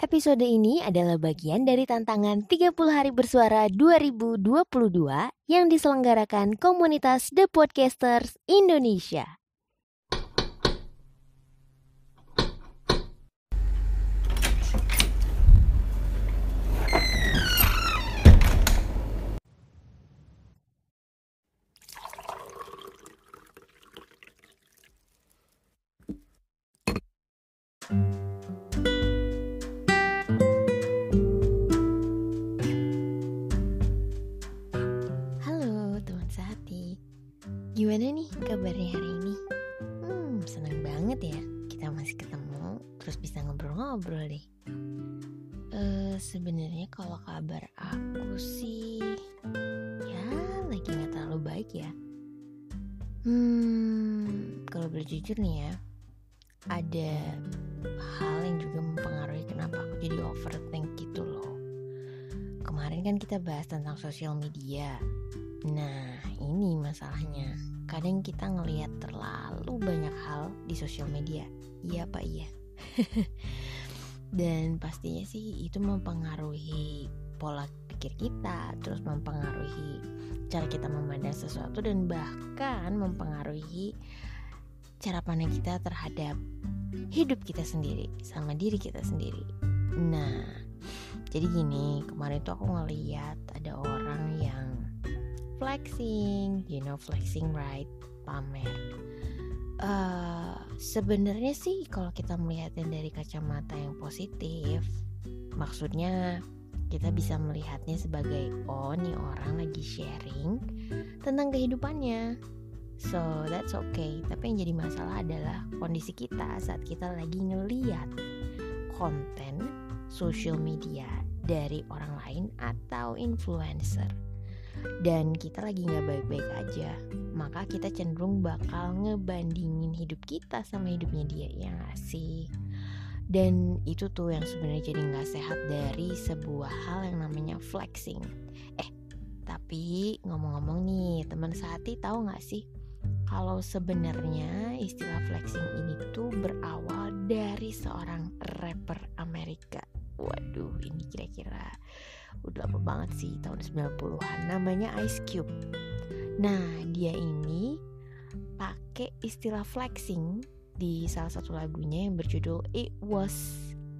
Episode ini adalah bagian dari tantangan 30 hari bersuara 2022 yang diselenggarakan komunitas The Podcasters Indonesia. Kabarnya hari ini? Hmm, senang banget ya kita masih ketemu Terus bisa ngobrol-ngobrol deh Eh, Sebenarnya kalau kabar aku sih Ya lagi gak terlalu baik ya Hmm, kalau boleh jujur nih ya Ada hal yang juga mempengaruhi kenapa aku jadi overthink gitu loh Kemarin kan kita bahas tentang sosial media Nah, ini masalahnya. Kadang kita ngelihat terlalu banyak hal di sosial media. Iya apa iya? Dan pastinya sih itu mempengaruhi pola pikir kita, terus mempengaruhi cara kita memandang sesuatu dan bahkan mempengaruhi cara pandang kita terhadap hidup kita sendiri sama diri kita sendiri. Nah, jadi gini, kemarin tuh aku ngeliat ada orang yang flexing, you know flexing right, pamer. Eh, Sebenarnya sih kalau kita melihatnya dari kacamata yang positif, maksudnya kita bisa melihatnya sebagai oh nih orang lagi sharing tentang kehidupannya. So that's okay. Tapi yang jadi masalah adalah kondisi kita saat kita lagi ngeliat konten social media dari orang lain atau influencer dan kita lagi nggak baik-baik aja maka kita cenderung bakal ngebandingin hidup kita sama hidupnya dia ya nggak sih? Dan itu tuh yang sebenarnya jadi nggak sehat dari sebuah hal yang namanya flexing. Eh tapi ngomong-ngomong nih teman sehati tahu nggak sih kalau sebenarnya istilah flexing ini tuh berawal dari seorang rapper Amerika waduh ini kira-kira udah lama banget sih tahun 90-an namanya Ice Cube. Nah dia ini pakai istilah flexing di salah satu lagunya yang berjudul It Was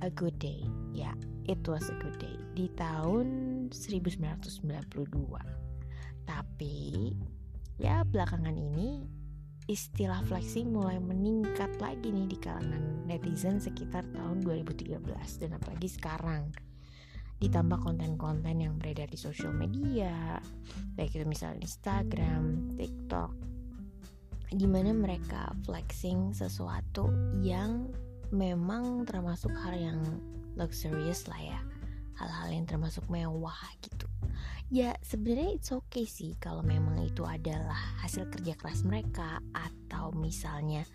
a Good Day. Ya It Was a Good Day di tahun 1992 tapi ya belakangan ini istilah flexing mulai meningkat lagi nih di kalangan netizen sekitar tahun 2013 dan apalagi sekarang. Ditambah konten-konten yang beredar di sosial media baik itu misalnya Instagram, TikTok di mana mereka flexing sesuatu yang memang termasuk hal yang luxurious lah ya. Hal-hal yang termasuk mewah gitu ya sebenarnya it's okay sih kalau memang itu adalah hasil kerja keras mereka atau misalnya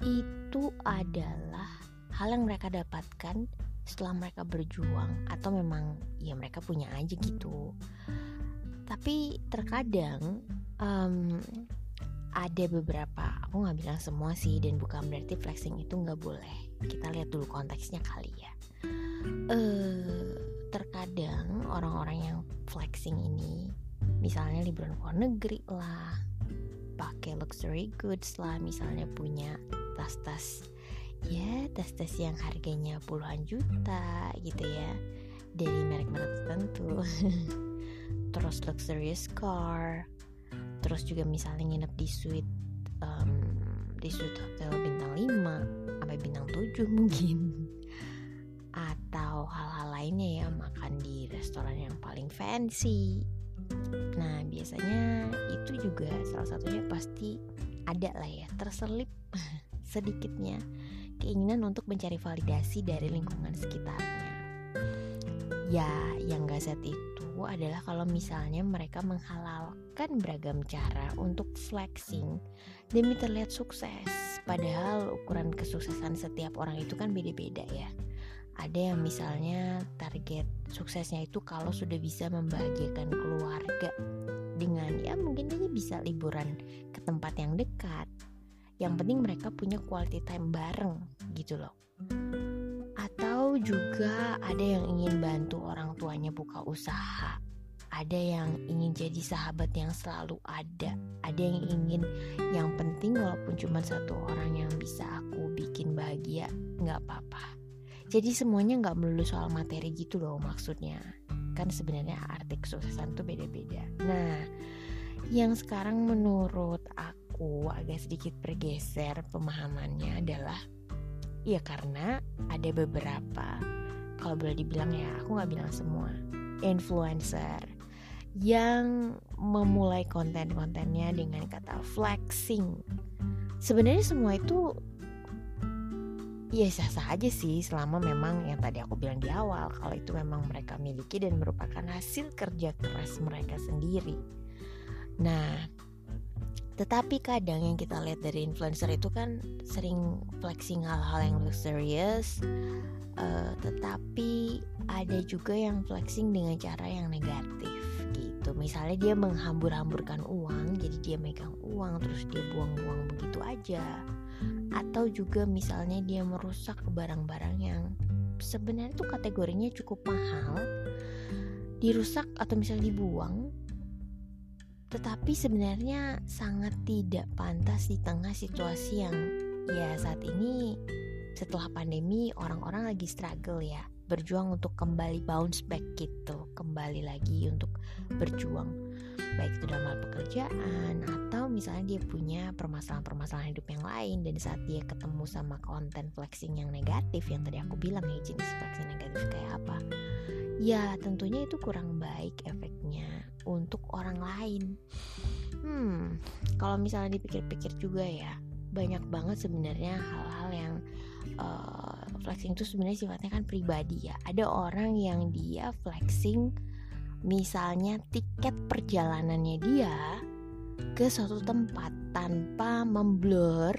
itu adalah hal yang mereka dapatkan setelah mereka berjuang atau memang ya mereka punya aja gitu. Tapi terkadang um, ada beberapa aku nggak bilang semua sih dan bukan berarti flexing itu nggak boleh. Kita lihat dulu konteksnya kali ya. Eh terkadang orang-orang yang flexing ini misalnya liburan ke luar negeri lah pakai luxury goods lah misalnya punya tas-tas ya tas-tas yang harganya puluhan juta gitu ya dari merek-merek tertentu. Terus luxurious car terus juga misalnya nginep di suite um, di suite hotel bintang 5 sampai bintang 7 mungkin. Atau hal-hal lainnya ya makan di restoran yang paling fancy. Nah biasanya itu juga salah satunya pasti ada lah ya terselip sedikitnya keinginan untuk mencari validasi dari lingkungan sekitarnya. Ya yang gak set itu adalah kalau misalnya mereka menghalalkan beragam cara untuk flexing demi terlihat sukses. Padahal ukuran kesuksesan setiap orang itu kan beda-beda ya ada yang misalnya target suksesnya itu kalau sudah bisa membahagiakan keluarga dengan ya mungkin aja bisa liburan ke tempat yang dekat. Yang penting mereka punya quality time bareng gitu loh. Atau juga ada yang ingin bantu orang tuanya buka usaha. Ada yang ingin jadi sahabat yang selalu ada. Ada yang ingin yang penting walaupun cuma satu orang yang bisa aku bikin bahagia nggak apa-apa jadi semuanya nggak melulu soal materi gitu loh maksudnya kan sebenarnya arti kesuksesan tuh beda-beda nah yang sekarang menurut aku agak sedikit bergeser pemahamannya adalah ya karena ada beberapa kalau boleh dibilang ya aku nggak bilang semua influencer yang memulai konten-kontennya dengan kata flexing. Sebenarnya semua itu ya sah-sah aja sih selama memang yang tadi aku bilang di awal kalau itu memang mereka miliki dan merupakan hasil kerja keras mereka sendiri. Nah, tetapi kadang yang kita lihat dari influencer itu kan sering flexing hal-hal yang luxurious, uh, tetapi ada juga yang flexing dengan cara yang negatif gitu. Misalnya dia menghambur-hamburkan uang jadi dia megang uang terus dia buang-buang begitu aja. Atau juga misalnya dia merusak barang-barang yang sebenarnya itu kategorinya cukup mahal dirusak atau misalnya dibuang tetapi sebenarnya sangat tidak pantas di tengah situasi yang ya saat ini setelah pandemi orang-orang lagi struggle ya berjuang untuk kembali bounce back gitu kembali lagi untuk berjuang. Baik itu dalam hal pekerjaan atau misalnya dia punya permasalahan-permasalahan hidup yang lain dan saat dia ketemu sama konten flexing yang negatif yang tadi aku bilang ya jenis flexing negatif kayak apa ya tentunya itu kurang baik efeknya untuk orang lain. Hmm kalau misalnya dipikir-pikir juga ya banyak banget sebenarnya hal-hal yang uh, flexing itu sebenarnya sifatnya kan pribadi ya. Ada orang yang dia flexing misalnya tiket perjalanannya dia ke suatu tempat tanpa memblur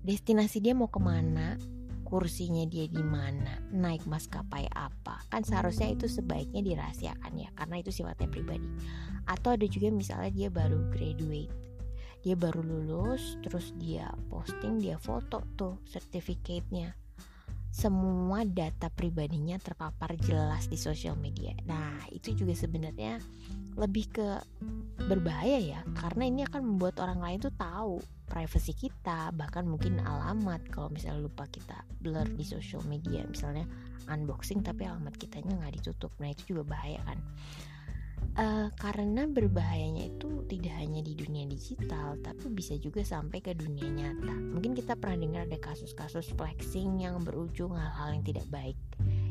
destinasi dia mau ke mana kursinya dia di mana naik maskapai apa. Kan seharusnya itu sebaiknya dirahasiakan ya karena itu sifatnya pribadi. Atau ada juga misalnya dia baru graduate dia baru lulus terus dia posting dia foto tuh sertifikatnya semua data pribadinya terpapar jelas di sosial media. Nah itu juga sebenarnya lebih ke berbahaya ya karena ini akan membuat orang lain tuh tahu privasi kita bahkan mungkin alamat kalau misalnya lupa kita blur di sosial media. Misalnya unboxing tapi alamat kitanya nggak ditutup. Nah itu juga bahaya kan uh, karena berbahayanya itu tidak hanya di dunia digital tapi bisa juga sampai ke dunia nyata. Mungkin kita pernah dengar ada kasus-kasus flexing yang berujung hal-hal yang tidak baik.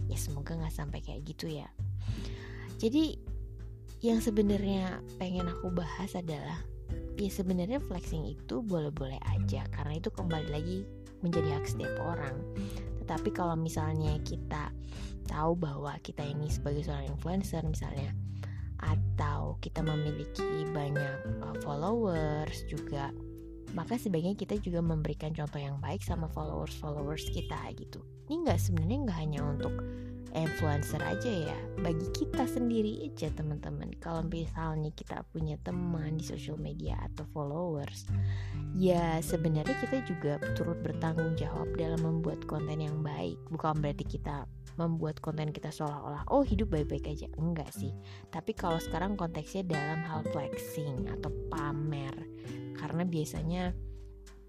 Ya semoga nggak sampai kayak gitu ya. Jadi yang sebenarnya pengen aku bahas adalah ya sebenarnya flexing itu boleh-boleh aja karena itu kembali lagi menjadi hak setiap orang. Tetapi kalau misalnya kita tahu bahwa kita ini sebagai seorang influencer misalnya atau kita memiliki banyak uh, followers juga maka sebaiknya kita juga memberikan contoh yang baik sama followers-followers kita gitu. Ini nggak sebenarnya nggak hanya untuk influencer aja ya, bagi kita sendiri aja teman-teman. Kalau misalnya kita punya teman di social media atau followers, ya sebenarnya kita juga turut bertanggung jawab dalam membuat konten yang baik. Bukan berarti kita membuat konten kita seolah-olah oh hidup baik-baik aja. Enggak sih. Tapi kalau sekarang konteksnya dalam hal flexing atau pamer karena biasanya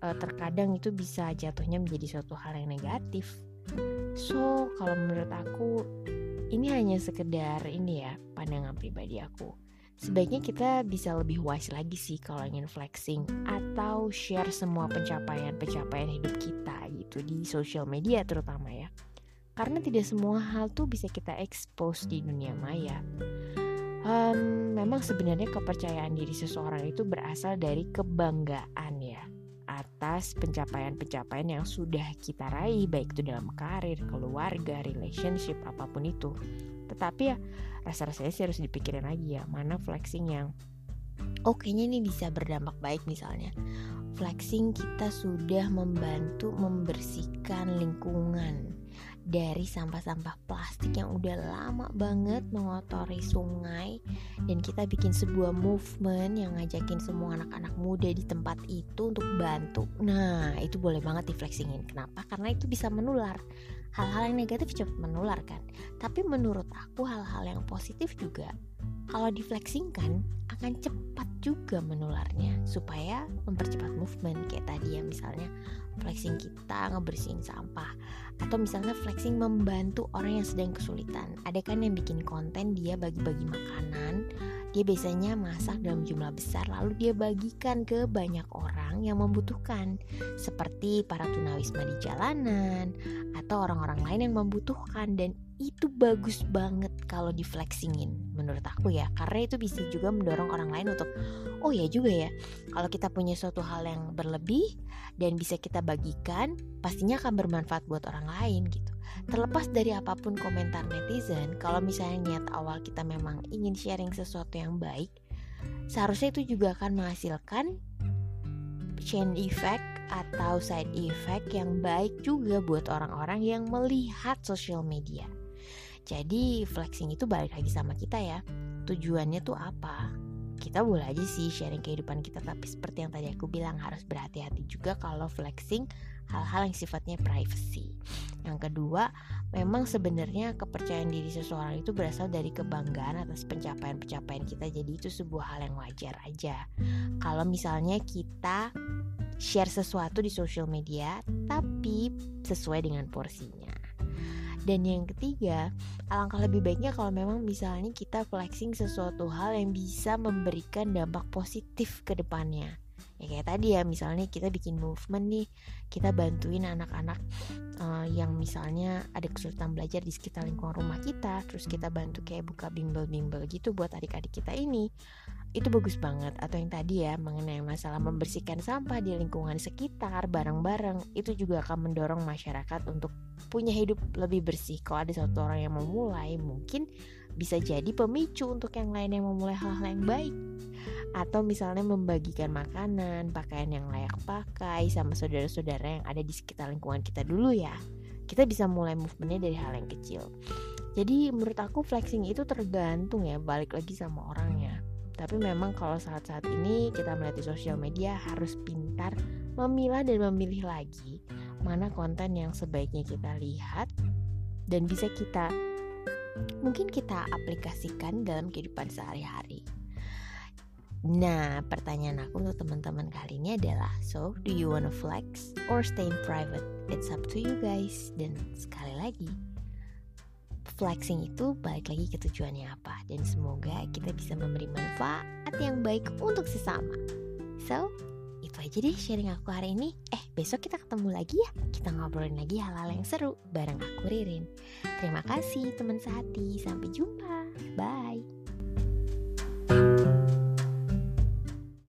uh, terkadang itu bisa jatuhnya menjadi suatu hal yang negatif. So kalau menurut aku ini hanya sekedar ini ya pandangan pribadi aku. Sebaiknya kita bisa lebih wise lagi sih kalau ingin flexing atau share semua pencapaian-pencapaian hidup kita gitu di sosial media terutama ya karena tidak semua hal tuh bisa kita expose di dunia maya. Um, memang sebenarnya kepercayaan diri seseorang itu berasal dari kebanggaan ya atas pencapaian-pencapaian yang sudah kita raih baik itu dalam karir, keluarga, relationship apa pun itu. Tetapi ya rasa-rasanya sih harus dipikirin lagi ya mana flexing yang oh kayaknya ini bisa berdampak baik misalnya flexing kita sudah membantu membersihkan lingkungan dari sampah-sampah plastik yang udah lama banget mengotori sungai dan kita bikin sebuah movement yang ngajakin semua anak-anak muda di tempat itu untuk bantu. Nah, itu boleh banget di flexingin. Kenapa? Karena itu bisa menular. hal-hal yang negatif cepat menular kan tapi menurut aku hal-hal yang positif juga kalau diflexingkan akan cepat juga menularnya supaya mempercepat movement kayak tadi ya misalnya flexing kita ngebersihin sampah atau misalnya flexing membantu orang yang sedang kesulitan. Ada kan yang bikin konten dia bagi-bagi makanan dia biasanya masak dalam jumlah besar lalu dia bagikan ke banyak orang yang membutuhkan. Seperti para tunawisma di jalanan atau orang-orang lain yang membutuhkan dan itu bagus banget kalau di flexingin menurut aku ya. Karena itu bisa juga mendorong orang lain untuk oh ya juga ya kalau kita punya suatu hal yang berlebih dan bisa kita bagikan pastinya akan bermanfaat buat orang lain gitu. Terlepas dari apa pun komentar netizen kalau misalnya niat awal kita memang ingin sharing sesuatu yang baik seharusnya itu juga akan menghasilkan chain effect atau side effect yang baik juga buat orang-orang yang melihat social media jadi flexing itu balik lagi sama kita ya. Tujuannya tuh apa? Kita boleh aja sih sharing kehidupan kita tapi seperti yang tadi aku bilang harus berhati-hati juga kalau flexing hal-hal yang sifatnya privacy. Yang kedua, memang sebenarnya kepercayaan diri seseorang itu berasal dari kebanggaan atas pencapaian-pencapaian kita. Jadi itu sebuah hal yang wajar aja. Kalau misalnya kita share sesuatu di social media tapi sesuai dengan porsinya. Dan yang ketiga, alangkah lebih baiknya kalau memang misalnya kita flexing sesuatu hal yang bisa memberikan dampak positif ke depannya. Ya kayak tadi ya, misalnya kita bikin movement nih, kita bantuin anak-anak uh, yang misalnya ada kesulitan belajar di sekitar lingkungan rumah kita, terus kita bantu kayak buka bimbel-bimbel gitu buat adik-adik kita ini itu bagus banget. Atau yang tadi ya mengenai masalah membersihkan sampah di lingkungan sekitar bareng-bareng. Itu juga akan mendorong masyarakat untuk punya hidup lebih bersih. Kalau ada satu orang yang memulai mungkin bisa jadi pemicu untuk yang lain yang memulai hal-hal yang baik. Atau misalnya membagikan makanan, pakaian yang layak pakai sama saudara-saudara yang ada di sekitar lingkungan kita dulu ya. Kita bisa mulai movementnya dari hal yang kecil. Jadi menurut aku flexing itu tergantung ya balik lagi sama orangnya tapi memang kalau saat-saat ini kita melihat di sosial media harus pintar memilah dan memilih lagi mana konten yang sebaiknya kita lihat dan bisa kita mungkin kita aplikasikan dalam kehidupan sehari-hari. Nah, pertanyaan aku untuk teman-teman kali ini adalah So, do you wanna flex or stay in private? It's up to you guys Dan sekali lagi, flexing itu balik lagi ke tujuannya apa dan semoga kita bisa memberi manfaat yang baik untuk sesama. So, itu aja deh sharing aku hari ini. Eh, besok kita ketemu lagi ya. Kita ngobrolin lagi hal-hal yang seru bareng aku Ririn. Terima kasih teman sehati. Sampai jumpa. Bye.